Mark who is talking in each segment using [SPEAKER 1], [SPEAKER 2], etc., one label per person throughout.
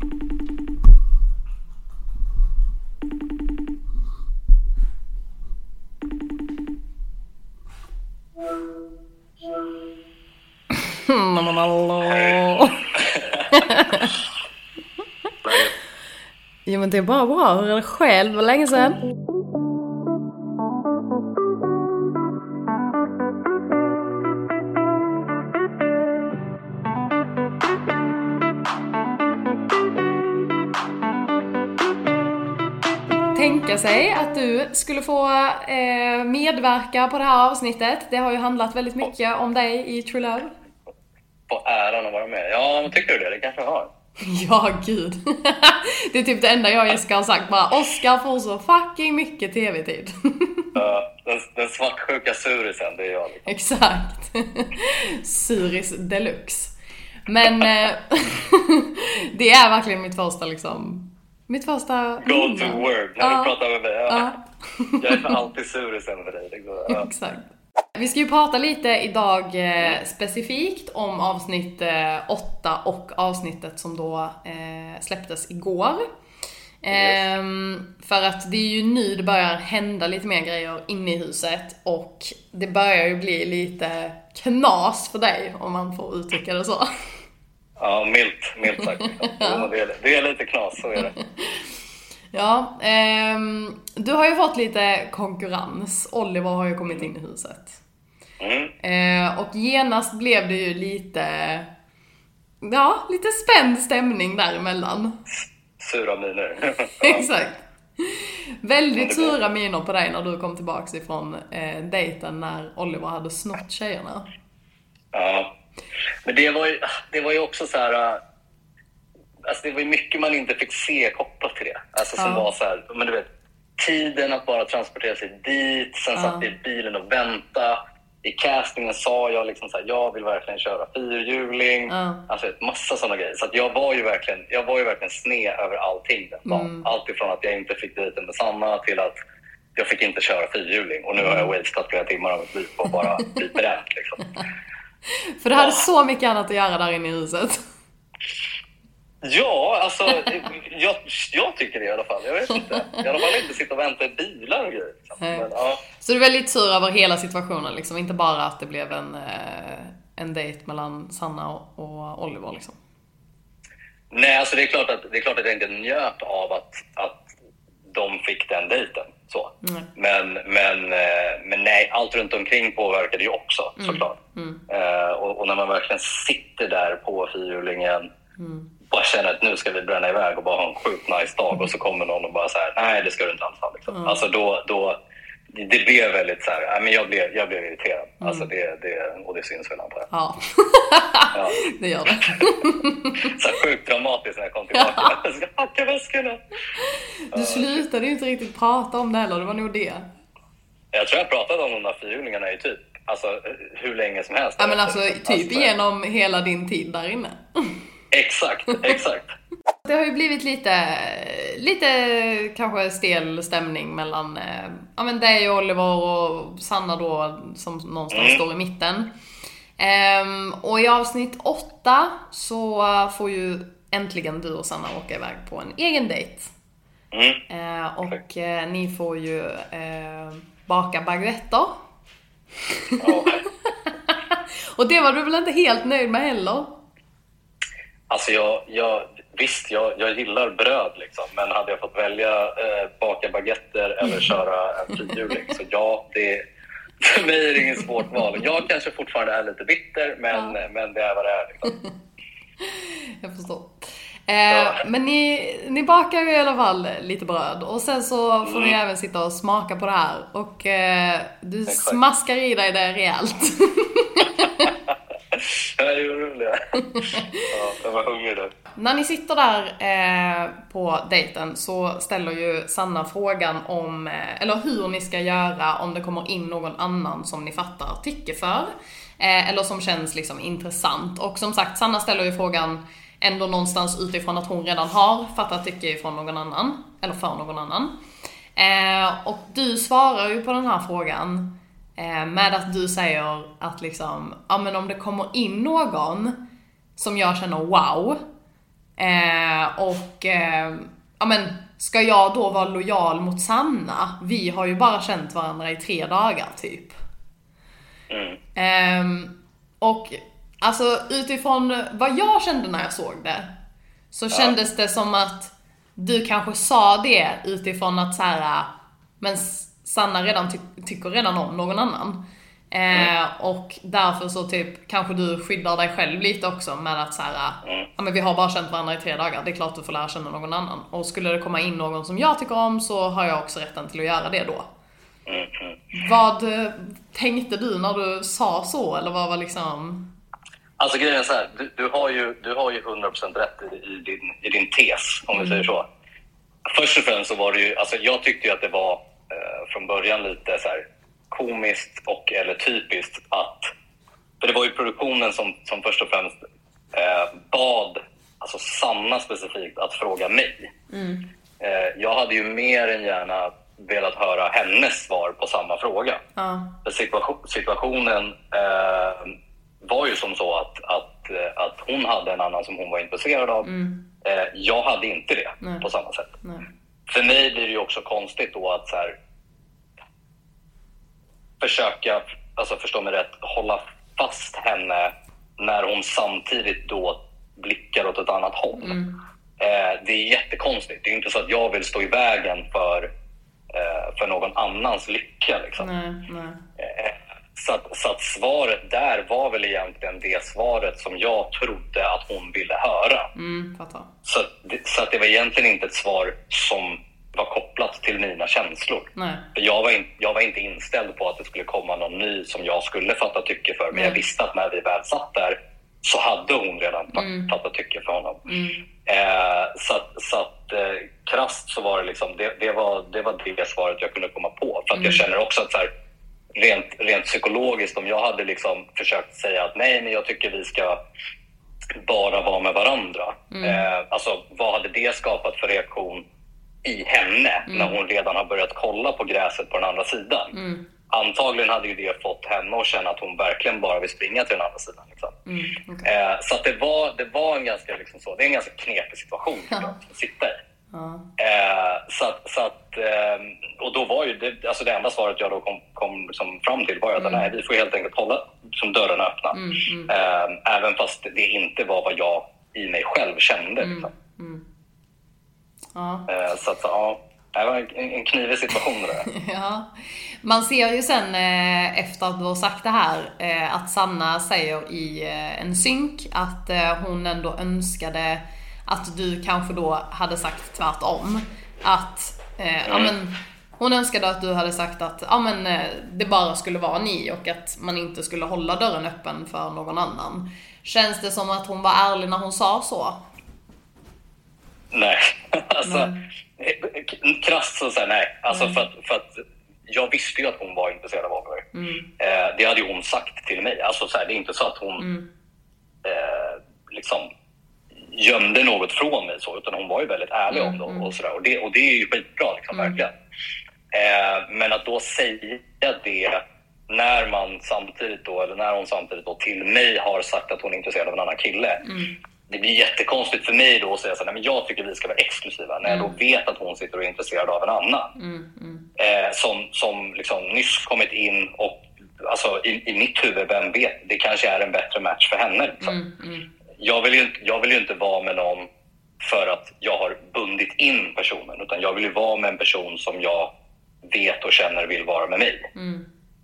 [SPEAKER 1] Mm, men hallå. Jo men det är bara bra. Hur är det själv? Vad länge sedan? Tänka sig att du skulle få eh, medverka på det här avsnittet. Det har ju handlat väldigt mycket om dig i True Love.
[SPEAKER 2] På äran att vara med. Ja, men tycker du det? Det kanske jag har.
[SPEAKER 1] Ja, gud. Det är typ det enda jag och Jessica har sagt. Bara Oscar får så fucking mycket TV-tid.
[SPEAKER 2] Ja, den, den svartsjuka surisen, det är jag.
[SPEAKER 1] Exakt. Suris deluxe. Men eh, det är verkligen mitt första liksom, mitt första
[SPEAKER 2] Go to
[SPEAKER 1] minne.
[SPEAKER 2] word när
[SPEAKER 1] Ja.
[SPEAKER 2] du pratar med mig. Ja.
[SPEAKER 1] Ja.
[SPEAKER 2] Jag är alltid surisen för dig. Liksom.
[SPEAKER 1] Exakt. Vi ska ju prata lite idag eh, specifikt om avsnitt eh, 8 och avsnittet som då eh, släpptes igår. Ehm, för att det är ju nu det börjar hända lite mer grejer inne i huset och det börjar ju bli lite knas för dig om man får uttrycka det så.
[SPEAKER 2] Ja, milt, milt sagt. Liksom. Det, är, det är lite knas, så är det.
[SPEAKER 1] Ja, ehm, du har ju fått lite konkurrens. Oliver har ju kommit in i huset.
[SPEAKER 2] Mm.
[SPEAKER 1] Eh, och genast blev det ju lite, ja, lite spänd stämning däremellan.
[SPEAKER 2] Sura miner.
[SPEAKER 1] Exakt. Väldigt sura miner på dig när du kom tillbaks ifrån eh, dejten när Oliver hade snott tjejerna.
[SPEAKER 2] Ja. Men det var ju, det var ju också så här... äh, Alltså det var ju mycket man inte fick se kopplat till det. Alltså som
[SPEAKER 1] Ja.
[SPEAKER 2] var så här, men du vet, tiden att bara transportera sig dit, sen
[SPEAKER 1] Ja.
[SPEAKER 2] satt vi i bilen och vänta. I castingen sa jag liksom så här, jag vill verkligen köra fyrhjuling.
[SPEAKER 1] Ja.
[SPEAKER 2] Alltså massa sådana grejer. Så jag var ju verkligen, jag var ju verkligen sned över allting den dagen.
[SPEAKER 1] Mm.
[SPEAKER 2] Allt ifrån att jag inte fick dejten med Sanna till att jag fick inte köra fyrhjuling. Och nu har jag
[SPEAKER 1] Mm.
[SPEAKER 2] wastat flera timmar av mitt liv på att bara bli bränd. Liksom.
[SPEAKER 1] För du hade så mycket annat att göra där inne i huset.
[SPEAKER 2] Ja, alltså jag, jag tycker det i alla fall. Jag vet inte. I alla fall inte sitta och vänta i bilar och grejer. Liksom. Men, ja.
[SPEAKER 1] Så du är väldigt sur över hela situationen liksom, inte bara att det blev en, eh, en dejt mellan Sanna och, och Oliver liksom.
[SPEAKER 2] Nej, alltså det är, klart att, det är klart att jag inte njöt av att, att de fick den dejten. Så.
[SPEAKER 1] Nej.
[SPEAKER 2] Men, men, eh, men nej, allt runt omkring påverkade ju också såklart. Eh, och, och när man verkligen sitter där på fyrhjulingen bara känner att nu ska vi bränna iväg och bara ha en sjukt nice dag och så kommer någon och bara så här, nej det ska du inte alls ha. Liksom. Alltså då, då, det blev väldigt så här, men jag blev, jag blev irriterad. Alltså det, det, och det syns väl antar jag.
[SPEAKER 1] Ja,
[SPEAKER 2] Ja.
[SPEAKER 1] det gör det.
[SPEAKER 2] Så här sjukt dramatiskt när jag kom tillbaka. Jag ska packa väskorna.
[SPEAKER 1] Du slutade ju inte riktigt prata om det heller, det var nog det.
[SPEAKER 2] Jag tror jag pratade om de där fyrhjulingarna i typ alltså, hur länge som helst.
[SPEAKER 1] Ja men alltså
[SPEAKER 2] Liksom.
[SPEAKER 1] typ
[SPEAKER 2] Alltså,
[SPEAKER 1] igenom hela din tid där inne.
[SPEAKER 2] Exakt, exakt.
[SPEAKER 1] Det har ju blivit lite, lite kanske stel stämning mellan eh, ja, men dig och Oliver och Sanna då som någonstans
[SPEAKER 2] Mm.
[SPEAKER 1] står i mitten. Ehm, och i avsnitt åtta så får ju äntligen du och Sanna åka iväg på en egen dejt.
[SPEAKER 2] Mm.
[SPEAKER 1] Eh, och eh, ni får ju eh, baka baguetter.
[SPEAKER 2] Ja.
[SPEAKER 1] Och det var du väl inte helt nöjd med heller?
[SPEAKER 2] Alltså jag, jag, visst, jag, jag gillar bröd liksom, men hade jag fått välja eh, baka baguetter eller köra en fyrhjuling så ja, det, för mig är det inget svårt val. Jag kanske fortfarande är lite bitter, men, men det är vad det är. Liksom.
[SPEAKER 1] Jag förstår. Eh, men ni, ni bakar ju i alla fall lite bröd och sen så får ni även sitta och smaka på det här och eh, du
[SPEAKER 2] Exakt.
[SPEAKER 1] smaskar i dig det rejält.
[SPEAKER 2] Jag är ju rolig. Ja, jag var hungrig nu.
[SPEAKER 1] När ni sitter där eh, på dejten så ställer ju Sanna frågan om, eh, eller hur ni ska göra om det kommer in någon annan som ni fattar tycke för. Eh, eller som känns liksom intressant. Och som sagt, Sanna ställer ju frågan ändå någonstans utifrån att hon redan har fattat tycke ifrån någon annan. Eller för någon annan. Eh, och du svarar ju på den här frågan med att du säger att liksom, ja men om det kommer in någon som jag känner wow, Eh, och eh, ja men, ska jag då vara lojal mot Sanna? Vi har ju bara känt varandra i tre dagar typ.
[SPEAKER 2] Mm.
[SPEAKER 1] Eh, och alltså utifrån vad jag kände när jag såg det, så kändes det som att du kanske sa det utifrån att så här, men Sanna redan ty tycker redan om någon annan. Eh, och därför så typ kanske du skyddar dig själv lite också med att så här, ja men vi har bara känt varandra i tre dagar, det är klart du får lära känna någon annan. Och skulle det komma in någon som jag tycker om så har jag också rätten till att göra det då.
[SPEAKER 2] Mm, mm.
[SPEAKER 1] Vad eh, tänkte du när du sa så, eller vad var liksom?
[SPEAKER 2] Alltså grejen är så här, du, du, har ju, du har ju 100% rätt i, i, din, i din tes, om vi säger så. Först och främst så var det ju, alltså jag tyckte ju att det var eh, från början lite så här komiskt och eller typiskt att, för det var ju produktionen som, som först och främst eh, bad alltså Sanna specifikt att fråga mig. Eh, jag hade ju mer än gärna velat höra hennes svar på samma fråga.
[SPEAKER 1] Ja.
[SPEAKER 2] För situation, situationen eh, var ju som så att, att, eh, att hon hade en annan som hon var intresserad av. Eh, jag hade inte det
[SPEAKER 1] Nej.
[SPEAKER 2] på samma sätt.
[SPEAKER 1] Nej.
[SPEAKER 2] För mig blir det ju också konstigt då att så här, försöka, alltså förstå mig rätt, hålla fast henne när hon samtidigt då blickar åt ett annat håll. Eh, det är jättekonstigt. Det är inte så att jag vill stå i vägen för, eh, för någon annans lycka. Liksom.
[SPEAKER 1] Nej, nej.
[SPEAKER 2] Eh, Så att, så att svaret där var väl egentligen det svaret som jag trodde att hon ville höra.
[SPEAKER 1] Mm.
[SPEAKER 2] Så, så att det var egentligen inte ett svar som var kopplat till mina känslor.
[SPEAKER 1] Nej.
[SPEAKER 2] Jag, var in, jag var inte inställd på att det skulle komma någon ny som jag skulle fatta tycke för. Men jag
[SPEAKER 1] Nej.
[SPEAKER 2] visste att när vi väl satt där så hade hon redan fa- fattat tycke för honom. Eh, så att, så att eh, krasst så var det liksom, det, det, var, det var det svaret jag kunde komma på. För att jag känner också att så här, rent, rent psykologiskt, om jag hade liksom försökt säga att nej, men jag tycker vi ska bara vara med varandra. Eh, alltså, vad hade det skapat för reaktion i henne när hon redan har börjat kolla på gräset på den andra sidan? Antagligen hade ju det fått henne att känna att hon verkligen bara vill springa till den andra sidan. Liksom. eh, så det, var, det var en ganska, liksom så, det är en ganska knepig situation att sitta i. Eh, så att, så att, eh, och då var ju det, alltså det enda svaret jag då kom, kom liksom fram till var ju att nej, vi får helt enkelt hålla som dörrarna öppna. Eh, även fast det inte var vad jag i mig själv kände. Liksom.
[SPEAKER 1] Ja.
[SPEAKER 2] Eh, så att, ja, det var en, knivig situation det där.
[SPEAKER 1] Ja. Man ser ju sen eh, efter att du har sagt det här att Sanna säger i en synk att hon ändå önskade att du kanske då hade sagt tvärtom. Att, eh, ja men, hon önskade att du hade sagt att ja, men, eh, det bara skulle vara ni och att man inte skulle hålla dörren öppen för någon annan. Känns det som att hon var ärlig när hon sa så?
[SPEAKER 2] Nej, alltså eh, krasst så säger nej. Alltså för, att, för att jag visste ju att hon var intresserad av Oliver. Eh, det hade ju hon sagt till mig. Alltså så här, det är inte så att hon eh, liksom gömde något från mig så, utan hon var ju väldigt ärlig om det och, och sådär. Och det, och det är ju skitbra liksom, verkligen. Eh, men att då säga det när man samtidigt då, eller när hon samtidigt då till mig har sagt att hon är intresserad av en annan kille. Det blir jättekonstigt för mig då att säga så här, nej men jag tycker vi ska vara exklusiva när jag då vet att hon sitter och är intresserad av en annan. Eh, som som liksom nyss kommit in och alltså i, i mitt huvud, vem vet, det kanske är en bättre match för henne. Liksom. Jag, vill ju, inte- jag vill ju inte vara med någon för att jag har bundit in personen utan jag vill ju vara med en person som jag vet och känner vill vara med mig.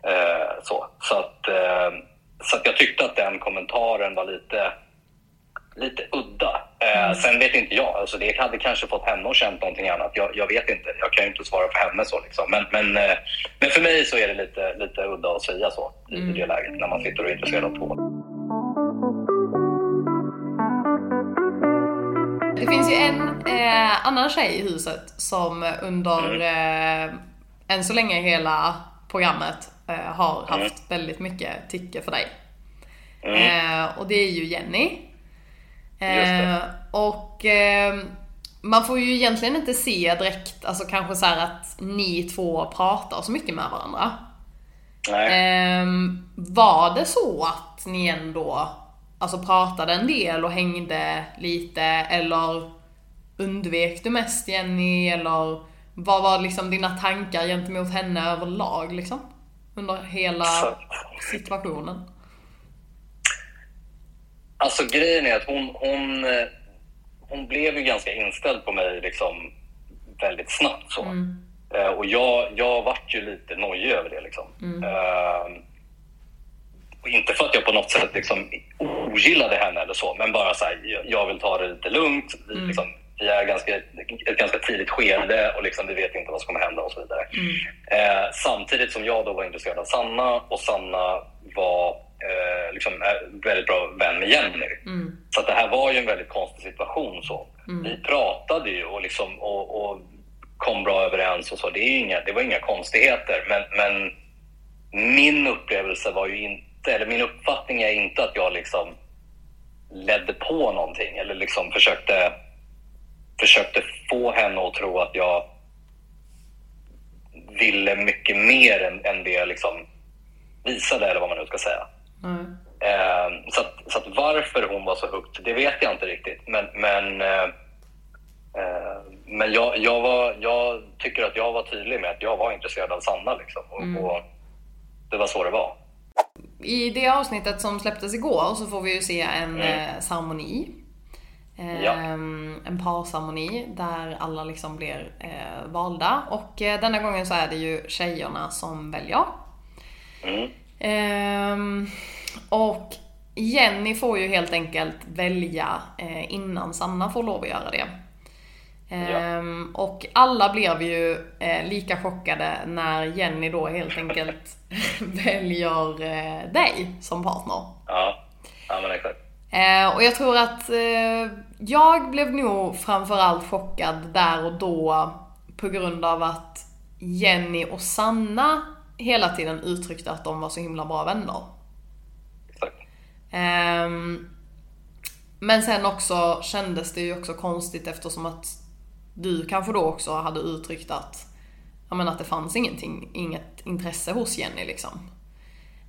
[SPEAKER 2] Eh, så så, att, eh, så att jag tyckte att den kommentaren var lite, lite udda. Eh, Sen vet inte jag, alltså det hade kanske fått henne att känna någonting annat. Jag, jag vet inte, jag kan ju inte svara för henne så liksom. Men, men, eh, men för mig så är det lite, lite udda att säga så i det läget när man sitter och är intresserad av två.
[SPEAKER 1] Det finns ju en eh, annan tjej i huset som under eh, än så länge hela programmet eh, har haft väldigt mycket tycke för dig. Eh, och det är ju Jenny. Eh, och eh, man får ju egentligen inte se direkt, alltså kanske så här att ni två pratar så mycket med varandra. Ehm, var det så att ni ändå alltså pratade en del och hängde lite eller undvek du mest Jenny eller vad var liksom dina tankar gentemot henne överlag liksom? Under hela situationen?
[SPEAKER 2] Alltså grejen är att hon, hon, eh, hon blev ju ganska inställd på mig liksom väldigt snabbt så. Mm. Uh, och jag, jag vart ju lite nojig över det liksom. Mm. Uh, inte för att jag på något sätt liksom ogillade henne eller så, men bara så här, jag vill ta det lite lugnt. Vi, mm. liksom, vi är ganska, ett ganska tidigt skede och liksom, vi vet inte vad som kommer hända och så vidare. Mm. Eh, samtidigt som jag då var intresserad av Sanna och Sanna var eh, liksom, väldigt bra vän med Jenny. Mm. Så det här var ju en väldigt konstig situation. Så. Mm. Vi pratade ju och, liksom, och, och, kom bra överens och så. Det, är inga, det var inga konstigheter. Men, men min upplevelse var ju inte, eller min uppfattning är inte att jag liksom ledde på någonting eller liksom försökte försökte få henne att tro att jag ville mycket mer än, än det jag liksom visade, eller vad man nu ska säga. Mm. Eh, så, att, så att varför hon var så högt, det vet jag inte riktigt. Men, men, eh, eh, men jag, jag, var, jag tycker att jag var tydlig med att jag var intresserad av Sanna. Liksom, och, mm. och det var så det var.
[SPEAKER 1] I det avsnittet som släpptes igår så får vi ju se en mm. Eh, ceremoni Ja. Ehm, en parceremoni där alla liksom blir eh, valda. Och eh, denna gången så är det ju tjejerna som väljer. Mm. Eh, och Jenny får ju helt enkelt välja innan Sanna får lov att göra det. Ja. Ehm, och alla blev ju eh, lika chockade när Jenny då helt enkelt väljer eh, dig som partner.
[SPEAKER 2] Ja, ja men exakt.
[SPEAKER 1] Eh, och jag tror att eh, jag blev nog framförallt chockad där och då på grund av att Jenny och Sanna hela tiden uttryckte att de var så himla bra vänner. Eh, men sen också kändes det ju också konstigt eftersom att du kanske då också hade uttryckt att, ja men att det fanns ingenting, inget intresse hos Jenny liksom.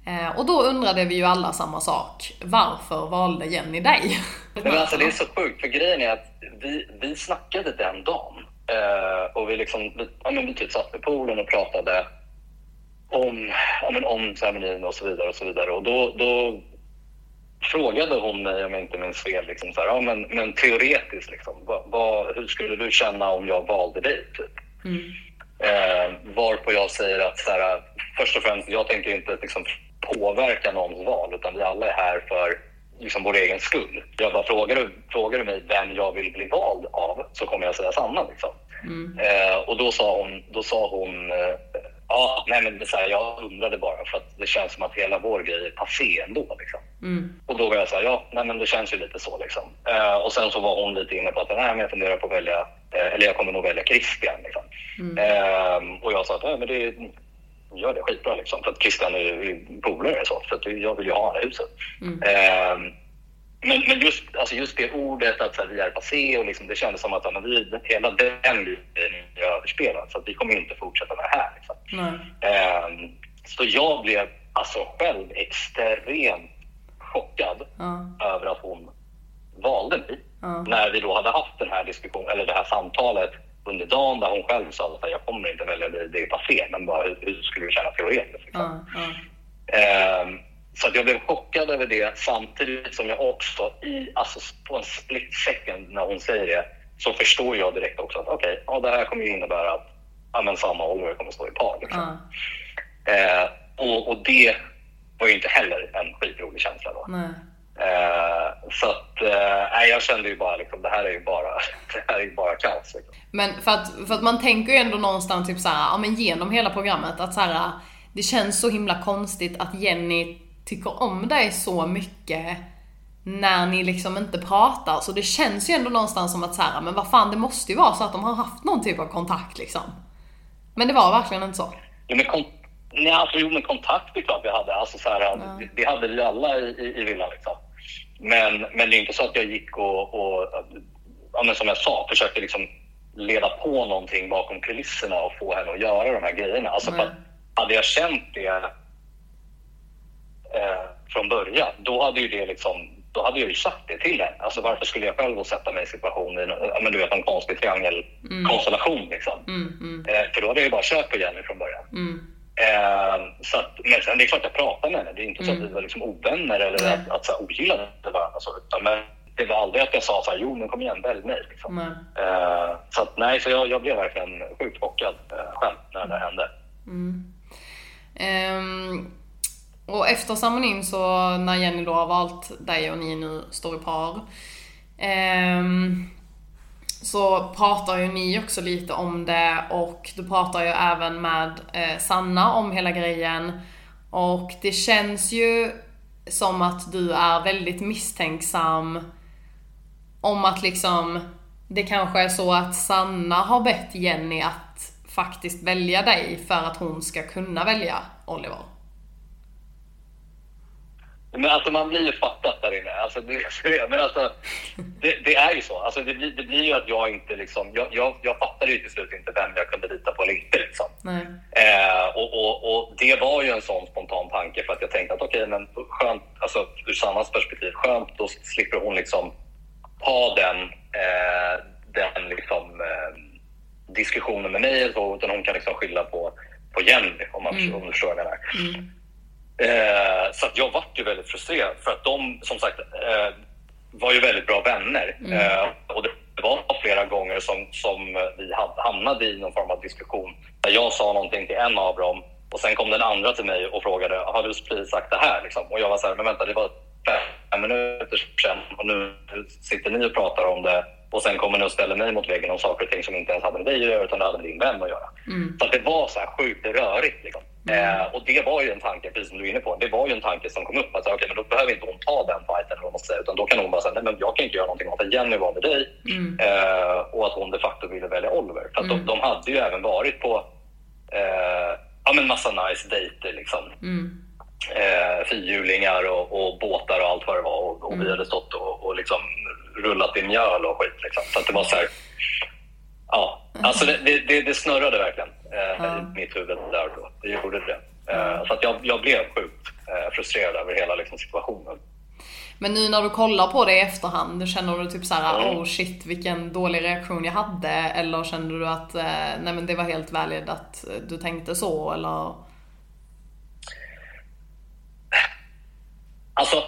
[SPEAKER 1] Eh, och då undrade vi ju alla samma sak. Varför valde Jenny dig?
[SPEAKER 2] Men alltså det är så sjukt, för grejen är att vi, vi snackade den dagen. Eh, och vi liksom, vi, ja, men vi typ satt vid poolen och pratade om, ja, men om ceremonin och så vidare. Och så vidare. Och då, då frågade hon mig, om jag inte minns fel, liksom så här, ja, men, men teoretiskt, liksom, vad, vad, hur skulle du känna om jag valde dig? Typ? Mm. Eh, varpå jag säger att så här, först och främst, jag tänker inte liksom, påverka någons val, utan vi alla är här för liksom vår egen skull. Jag bara frågar du, frågar du mig vem jag vill bli vald av så kommer jag säga Sanna. Liksom. Mm. Eh, och då sa hon, då sa hon eh, ja, nej men det här, jag undrade bara för att det känns som att hela vår grej är passé ändå. Liksom. Mm. Och då var jag så här, ja, nej men det känns ju lite så liksom. Eh, och sen så var hon lite inne på att nej, men jag funderar på att välja, eh, eller jag kommer nog välja Christian. Liksom. Mm. Eh, och jag sa att nej, men det gör det skitbra liksom. För att Christian är ju polare så. För att jag vill ju ha det huset. Mm. Eh, men, men just, alltså just det ordet att så här, vi är passé och liksom, det kändes som att ja, vi, hela den grejen överspelad. Så att vi kommer inte fortsätta med det här. Liksom. Eh, så jag blev alltså själv extremt chockad mm. över att hon valde mig. Mm. När vi då hade haft den här diskussionen, eller det här samtalet under dagen där hon själv sa att jag kommer inte välja dig, det är passé, men bara hur, hur skulle du känna teoretiskt? Liksom. Mm. Eh, så jag blev chockad över det samtidigt som jag också i, alltså på en split second när hon säger det så förstår jag direkt också att okej, okay, ja, det här kommer ju innebära att ja, men samma Oliver kommer stå i par. Liksom. Eh, och, och, det var ju inte heller en skitrolig känsla då. Nej. Eh, så att, eh, jag kände ju bara liksom, det här är ju bara, det här är ju bara kaos. Liksom.
[SPEAKER 1] Men för att, för att man tänker ju ändå någonstans typ såhär, ja men genom hela programmet att såhär, det känns så himla konstigt att Jenny tycker om dig så mycket när ni liksom inte pratar. Så det känns ju ändå någonstans som att så här, men vad fan det måste ju vara så att de har haft någon typ av kontakt liksom. Men det var verkligen inte så.
[SPEAKER 2] Ja, men kon nej, alltså, jo, men kontakt är klart vi hade. Alltså, så här, ja. det, det, hade vi alla i, i, i villan liksom. Men, men det är inte så att jag gick och, och ja, men som jag sa, försökte liksom leda på någonting bakom kulisserna och få henne att göra de här grejerna. Alltså, för hade jag känt det eh, från början, då hade ju det liksom, då hade jag ju sagt det till henne. Alltså varför skulle jag själv sätta mig i situation i men du vet, en konstig triangelkonstellation mm. liksom. Mm, mm. Eh, för då hade jag ju bara kört på Jenny från början. Mm. Eh, så att, men sen det är klart jag pratar med henne. Det är inte så att mm. vi var liksom ovänner eller mm. att, att så här, ogillade varandra. Så, utan, men det var aldrig att jag sa så här, jo men kom igen, välj mig. Liksom. Eh, så att, nej, så jag, jag blev verkligen sjukt chockad eh, själv när det hände.
[SPEAKER 1] Um, och efter ceremonin så när Jenny då har valt dig och ni nu står i par. Um, ehm, så pratar ju ni också lite om det och du pratar ju även med eh, Sanna om hela grejen. Och det känns ju som att du är väldigt misstänksam om att liksom det kanske är så att Sanna har bett Jenny att faktiskt välja dig för att hon ska kunna välja Oliver.
[SPEAKER 2] Men alltså man blir ju fattat där inne. Alltså, det, men alltså, det, det, är ju så. Alltså, det, blir, det blir ju att jag inte liksom... Jag, jag, jag fattade ju till slut inte vem jag kunde lita på eller inte. Liksom. Eh, och, och, och, det var ju en sån spontan tanke för att jag tänkte att okej, okay, men skönt, alltså ur Sannas perspektiv, skönt, då slipper hon liksom ha den, eh, den liksom, eh, diskussionen med mig, utan hon kan liksom skylla på, på Jenny, om man mm. förstår vad jag menar. Mm. Eh, så att jag vart ju väldigt frustrerad för att de som sagt eh, var ju väldigt bra vänner. Mm. Eh, och det var flera gånger som, som vi hamnade i någon form av diskussion där jag sa någonting till en av dem och sen kom den andra till mig och frågade har du precis sagt det här? Liksom. Och jag var så här, men vänta det var fem minuter sedan och nu sitter ni och pratar om det och sen kommer ni och ställer mig mot väggen om saker och ting som inte ens hade med dig att göra utan det hade med din vän att göra. Mm. Så att det var så här sjukt rörigt. Liksom. Mm. Eh, och det var ju en tanke, precis som du är inne på, det var ju en tanke som kom upp. Att okay, men då behöver inte hon ta den fighten, eller säga, utan då kan hon bara säga nej men jag kan inte göra någonting åt att Jenny var med dig mm. eh, och att hon de facto ville välja Oliver. För mm. de, de, hade ju även varit på eh, ja, men massa nice dejter. Liksom. Mm. Eh, fyrhjulingar och, och, båtar och allt vad det var. Och, och vi mm. hade stått och, och liksom rullat i mjöl och skit. Liksom. Så det var så här, ja, alltså det, det, det snurrade verkligen eh, ja. i mitt huvud där då. Det gjorde det. Eh, så att jag, jag blev sjukt eh, frustrerad över hela liksom, situationen.
[SPEAKER 1] Men nu när du kollar på det i efterhand, känner du typ såhär mm. oh shit vilken dålig reaktion jag hade? Eller kände du att eh, nej men det var helt valid att du tänkte så eller?
[SPEAKER 2] Alltså,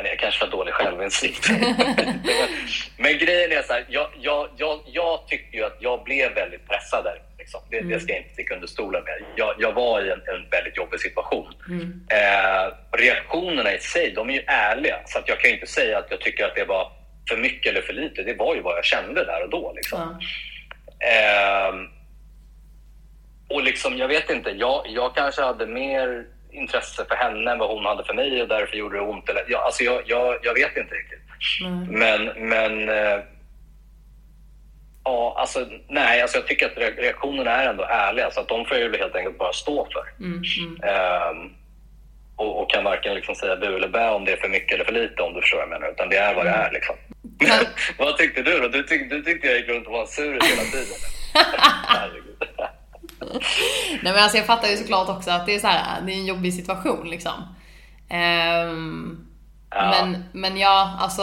[SPEAKER 2] inte, jag kanske har dålig självinsikt. men grejen är så här, jag, jag, jag, jag tyckte ju att jag blev väldigt pressad där. Liksom. Det, mm. det ska jag inte sticka under stolen med. Jag, jag var i en, en, väldigt jobbig situation. Mm. Eh, reaktionerna i sig, de är ju ärliga. Så att jag kan inte säga att jag tycker att det var för mycket eller för lite. Det var ju vad jag kände där och då. Liksom. Mm. Eh, och liksom, jag vet inte, jag, jag kanske hade mer intresse för henne än vad hon hade för mig och därför gjorde det ont. Eller, ja, alltså jag, jag, jag vet inte riktigt. Mm. Men, men äh, ja, alltså, nej, alltså jag tycker att reaktionerna är ändå ärliga så att de får jag helt enkelt bara stå för. Mm. Ähm, och, och, kan varken liksom säga bu eller bä om det är för mycket eller för lite om du förstår vad jag menar. Utan det är vad det är liksom. Men, vad tyckte du då? Du, tyck, du tyckte jag gick runt och var sur hela tiden.
[SPEAKER 1] Nej men alltså jag fattar ju såklart också att det är så här, det är en jobbig situation liksom. Um, ja. Men, men ja, alltså...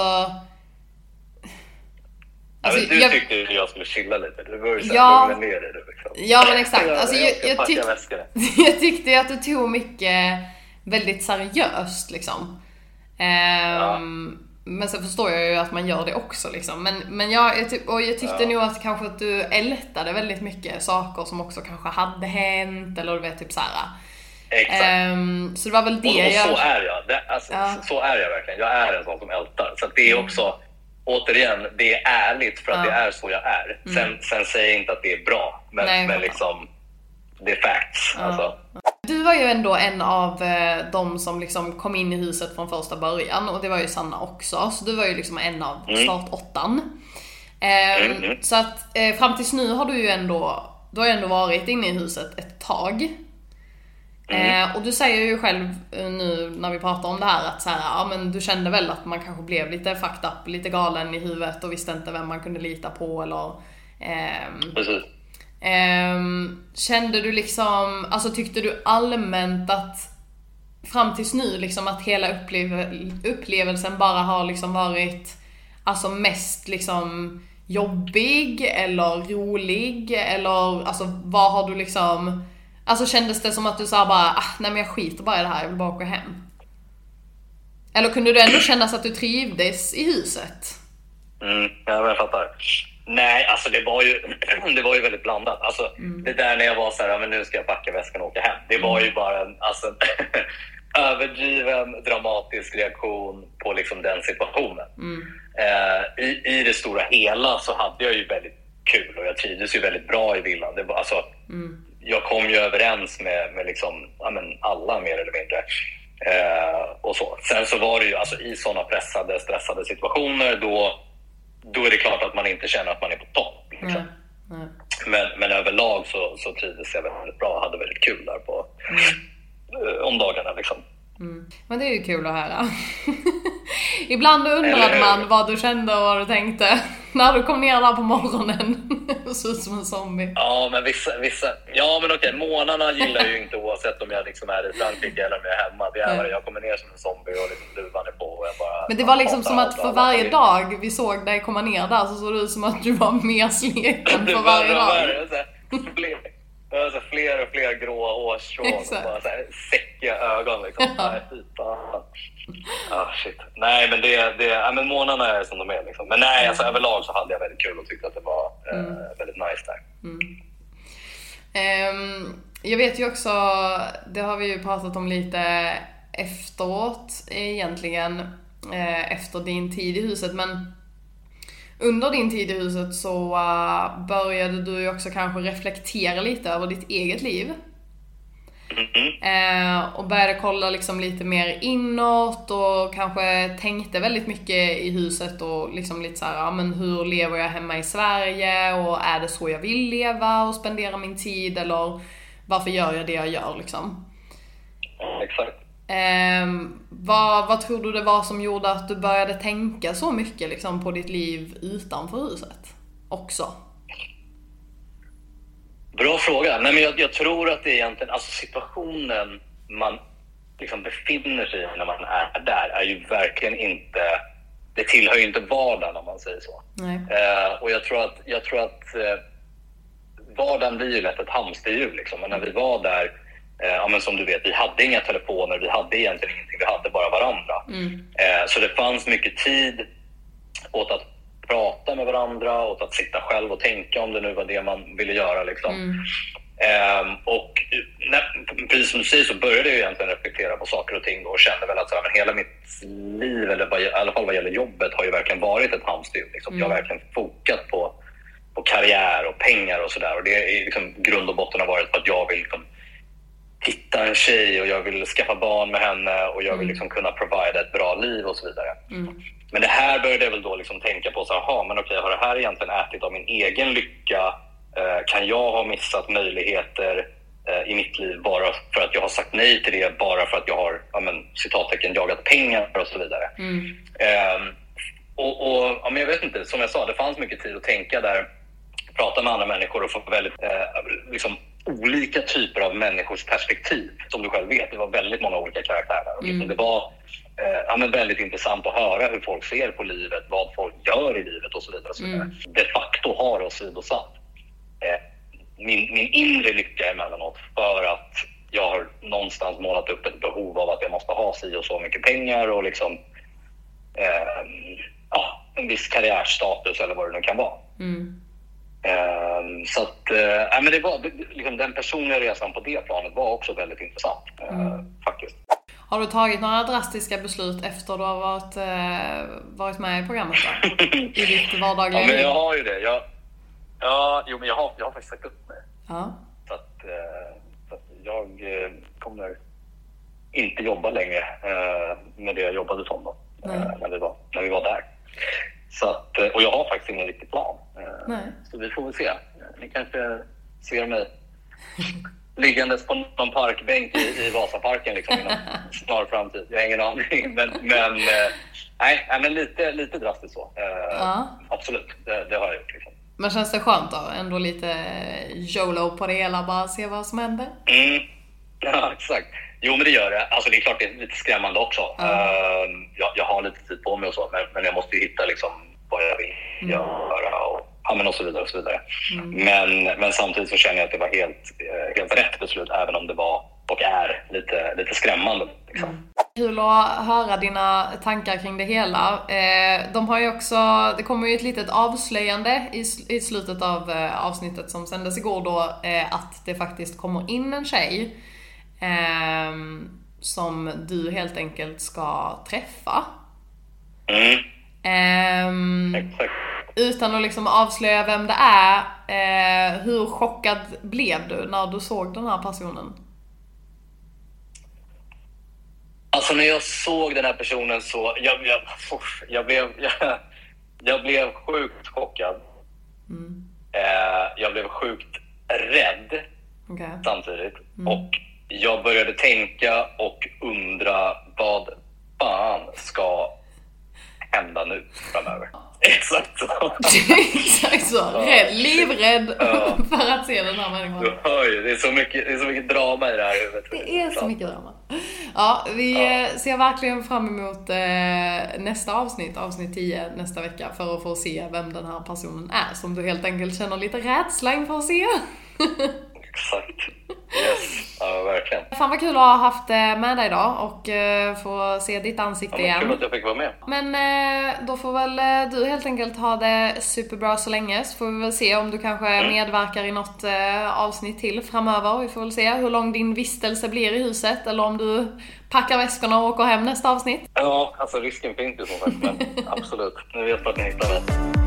[SPEAKER 2] Alltså, ja, du jag, tyckte ju jag skulle chilla lite. Du var ju ja, lugna ner dig liksom.
[SPEAKER 1] Ja men exakt. Alltså, jag, jag, tyck, jag tyckte att du tog mycket väldigt seriöst liksom. Um, ja. Men sen förstår jag ju att man gör det också liksom. Men, men jag, jag, typ, och jag tyckte ja. nog att kanske att du ältade väldigt mycket saker som också kanske hade hänt eller du vet typ såhär.
[SPEAKER 2] Exakt.
[SPEAKER 1] Um, så det var väl det
[SPEAKER 2] och, och jag... så är jag. Det, alltså, ja. Så är jag verkligen. Jag är en sån som ältar. Så det är mm. också, mm. återigen, det är ärligt för att ja. det är så jag är. Sen, mm. sen säger jag inte att det är bra. Men, Nej, men liksom, det är facts. Ja. Alltså.
[SPEAKER 1] Du var ju ändå en av eh, de som liksom kom in i huset från första början och det var ju Sanna också. Så du var ju liksom en av mm. startåttan. Eh, mm, mm. Så att eh, fram tills nu har du ju ändå, du har ju ändå varit inne i huset ett tag. Mm. Eh, och du säger ju själv eh, nu när vi pratar om det här att så här, ja, men du kände väl att man kanske blev lite fucked up, lite galen i huvudet och visste inte vem man kunde lita på eller...
[SPEAKER 2] Ehm, Precis.
[SPEAKER 1] Um, kände du liksom, alltså tyckte du allmänt att fram tills nu liksom att hela upplev upplevelsen bara har liksom varit alltså mest liksom jobbig eller rolig eller alltså vad har du liksom Alltså kändes det som att du sa bara ah, nej men jag skiter bara i det här, jag vill bara åka hem? Eller kunde du ändå känna att du trivdes i huset?
[SPEAKER 2] Mm, ja, jag fattar. Nej, alltså det var ju, det var ju väldigt blandat. Alltså, mm. Det där när jag var så här, men nu ska jag packa väskan och åka hem. Det var ju mm. bara en alltså, överdriven dramatisk reaktion på liksom den situationen. Mm. Eh, i, I det stora hela så hade jag ju väldigt kul och jag trivdes ju väldigt bra i villan. Det var, alltså, mm. Jag kom ju överens med, med liksom, ja, men alla mer eller mindre. Eh, och så. Sen så var det ju alltså, i sådana pressade, stressade situationer då, då är det klart att man inte känner att man är på topp. Liksom. Mm. Mm. Men, men överlag så, så trivdes jag väldigt bra och hade väldigt kul där på, mm. eh, om dagarna. Liksom.
[SPEAKER 1] Mm. Men det är ju kul att höra. Ibland undrade man vad du kände och vad du tänkte när du kom ner där på morgonen och såg ut som en zombie.
[SPEAKER 2] Ja, men vissa, vissa ja men okej, månaderna gillar jag ju inte oavsett om jag liksom är i Frankrike eller om jag är hemma. Det är mm. Jag kommer ner som en zombie och liksom luvan är på och jag bara...
[SPEAKER 1] Men det var liksom som att för varje dag vi såg dig komma ner där så såg det ut som att du var mer sliten för varje dag.
[SPEAKER 2] Alltså fler och fler gråa hårstrån och bara så här säckiga ögon. Liksom. Ja. Ah, shit. Nej, men, det, det, ja, men månaderna är som de är. Liksom. Men nej, alltså, överlag så hade jag väldigt kul och tyckte att det var eh, mm. väldigt nice där. Mm.
[SPEAKER 1] Um, jag vet ju också, det har vi ju pratat om lite efteråt egentligen, eh, efter din tid i huset, men under din tid i huset så uh, började du ju också kanske reflektera lite över ditt eget liv. Mm. Uh, och började kolla liksom lite mer inåt och kanske tänkte väldigt mycket i huset och liksom lite såhär, ja men hur lever jag hemma i Sverige och är det så jag vill leva och spendera min tid eller varför gör jag det jag gör liksom?
[SPEAKER 2] Exakt.
[SPEAKER 1] Eh, vad, vad tror du det var som gjorde att du började tänka så mycket liksom, på ditt liv utanför huset också?
[SPEAKER 2] Bra fråga. Nej, men jag, jag, tror att det egentligen, alltså situationen man liksom befinner sig i när man är där är ju verkligen inte, det tillhör ju inte vardagen om man säger så. Eh, och jag tror att, jag tror att eh, vardagen blir ju lätt ett hamsterhjul liksom. Men när vi var där Eh, ja, men som du vet, vi hade inga telefoner, vi hade egentligen ingenting, vi hade bara varandra. Mm. Eh, så det fanns mycket tid åt att prata med varandra, åt att sitta själv och tänka om det nu var det man ville göra. Liksom. Mm. Eh, och när, precis som du säger så började jag egentligen reflektera på saker och ting och kände väl att så här, men hela mitt liv, eller i alla fall vad gäller jobbet, har ju verkligen varit ett hamsterhjul. Liksom. Mm. Jag har verkligen fokat på, på karriär och pengar och sådär. Och det är liksom, grund och botten har varit för att jag vill liksom, hitta en tjej och jag vill skaffa barn med henne och jag vill mm. liksom kunna provida ett bra liv och så vidare. Mm. Men det här började jag väl då liksom tänka på, så aha, men okej, har det här egentligen ätit av min egen lycka? Eh, kan jag ha missat möjligheter eh, i mitt liv bara för att jag har sagt nej till det, bara för att jag har ja, men, citattecken jagat pengar och så vidare. Mm. Eh, och, och ja, men jag vet inte, som jag sa, det fanns mycket tid att tänka där, prata med andra människor och få väldigt eh, liksom, olika typer av människors perspektiv. Som du själv vet, det var väldigt många olika karaktärer. Mm. Det var eh, ja, men väldigt intressant att höra hur folk ser på livet, vad folk gör i livet och så vidare. Och så vidare. Mm. De facto har åsidosatt eh, min, min inre lycka emellanåt för att jag har någonstans målat upp ett behov av att jag måste ha si och så mycket pengar och liksom eh, ja, en viss karriärstatus eller vad det nu kan vara. Mm. Ehm, så att, äh, men det var, liksom, den personliga resan på det planet var också väldigt intressant eh, mm. faktiskt.
[SPEAKER 1] Har du tagit några drastiska beslut efter du har varit, äh, varit med i programmet då? I ditt vardagliga
[SPEAKER 2] liv? Ja, men jag har ju det. Jag, ja, jo, men jag har, jag har faktiskt sagt upp mig.
[SPEAKER 1] Ja.
[SPEAKER 2] Så, att, så att jag kommer inte jobba längre med det jag jobbade som då, när, vi var, när vi var där. Så att, och jag har faktiskt ingen riktig plan. Nej. Så vi får väl se. Ni kanske ser mig liggandes på någon parkbänk i, i Vasaparken liksom, inom snar framtid. Jag har ingen aning. Men, men, eh, nej, men lite, lite drastiskt så. Eh, ja. Absolut, det, det, har jag gjort. Liksom.
[SPEAKER 1] Men känns det skönt då? Ändå lite YOLO på det hela, bara se vad som händer?
[SPEAKER 2] Mm. Ja, exakt. Jo, men det gör det. Alltså, det är klart det är lite skrämmande också. Mm. Uh, jag, jag, har lite tid på mig och så, men, men jag måste ju hitta liksom, vad jag vill mm. göra ja, men och så vidare. Och så vidare. Mm. Men, men samtidigt så känner jag att det var helt, eh, helt rätt beslut, även om det var och är lite, lite skrämmande. Liksom. Mm.
[SPEAKER 1] Kul att höra dina tankar kring det hela. Eh, de har ju också, det kommer ju ett litet avslöjande i, slutet av eh, avsnittet som sändes igår då, att det faktiskt kommer in en tjej ehm, som du helt enkelt ska träffa.
[SPEAKER 2] Mm.
[SPEAKER 1] Um, utan att liksom avslöja vem det är, uh, hur chockad blev du när du såg den här personen?
[SPEAKER 2] Alltså när jag såg den här personen så, jag, jag, jag blev, jag, jag, blev sjukt chockad. Mm. Uh, jag blev sjukt rädd okay. samtidigt. Mm. Och jag började tänka och undra vad fan ska hända nu framöver. Exakt så.
[SPEAKER 1] Exakt så. Rädd, livrädd ja. för att se den här människan.
[SPEAKER 2] Du hör ju, det är så mycket, det är så mycket drama i det här huvudet.
[SPEAKER 1] Det är så mycket drama. Ja, vi ja. Ser verkligen fram emot eh, nästa avsnitt, avsnitt 10 nästa vecka, för att få se vem den här personen är, som du helt enkelt känner lite rädsla inför att se.
[SPEAKER 2] Exakt. Yes, ja verkligen.
[SPEAKER 1] Fan vad kul att ha haft eh, med dig idag och eh, få se ditt ansikte
[SPEAKER 2] ja,
[SPEAKER 1] igen.
[SPEAKER 2] Kul att jag fick vara med.
[SPEAKER 1] Men eh, då får väl du helt enkelt ha det superbra så länge så får vi väl se om du kanske mm. medverkar i något avsnitt till framöver. Vi får väl se hur lång din vistelse blir i huset eller om du packar väskorna och åker hem nästa avsnitt.
[SPEAKER 2] Ja, alltså risken finns ju som sagt men absolut. Nu vet vart ni hittar mig.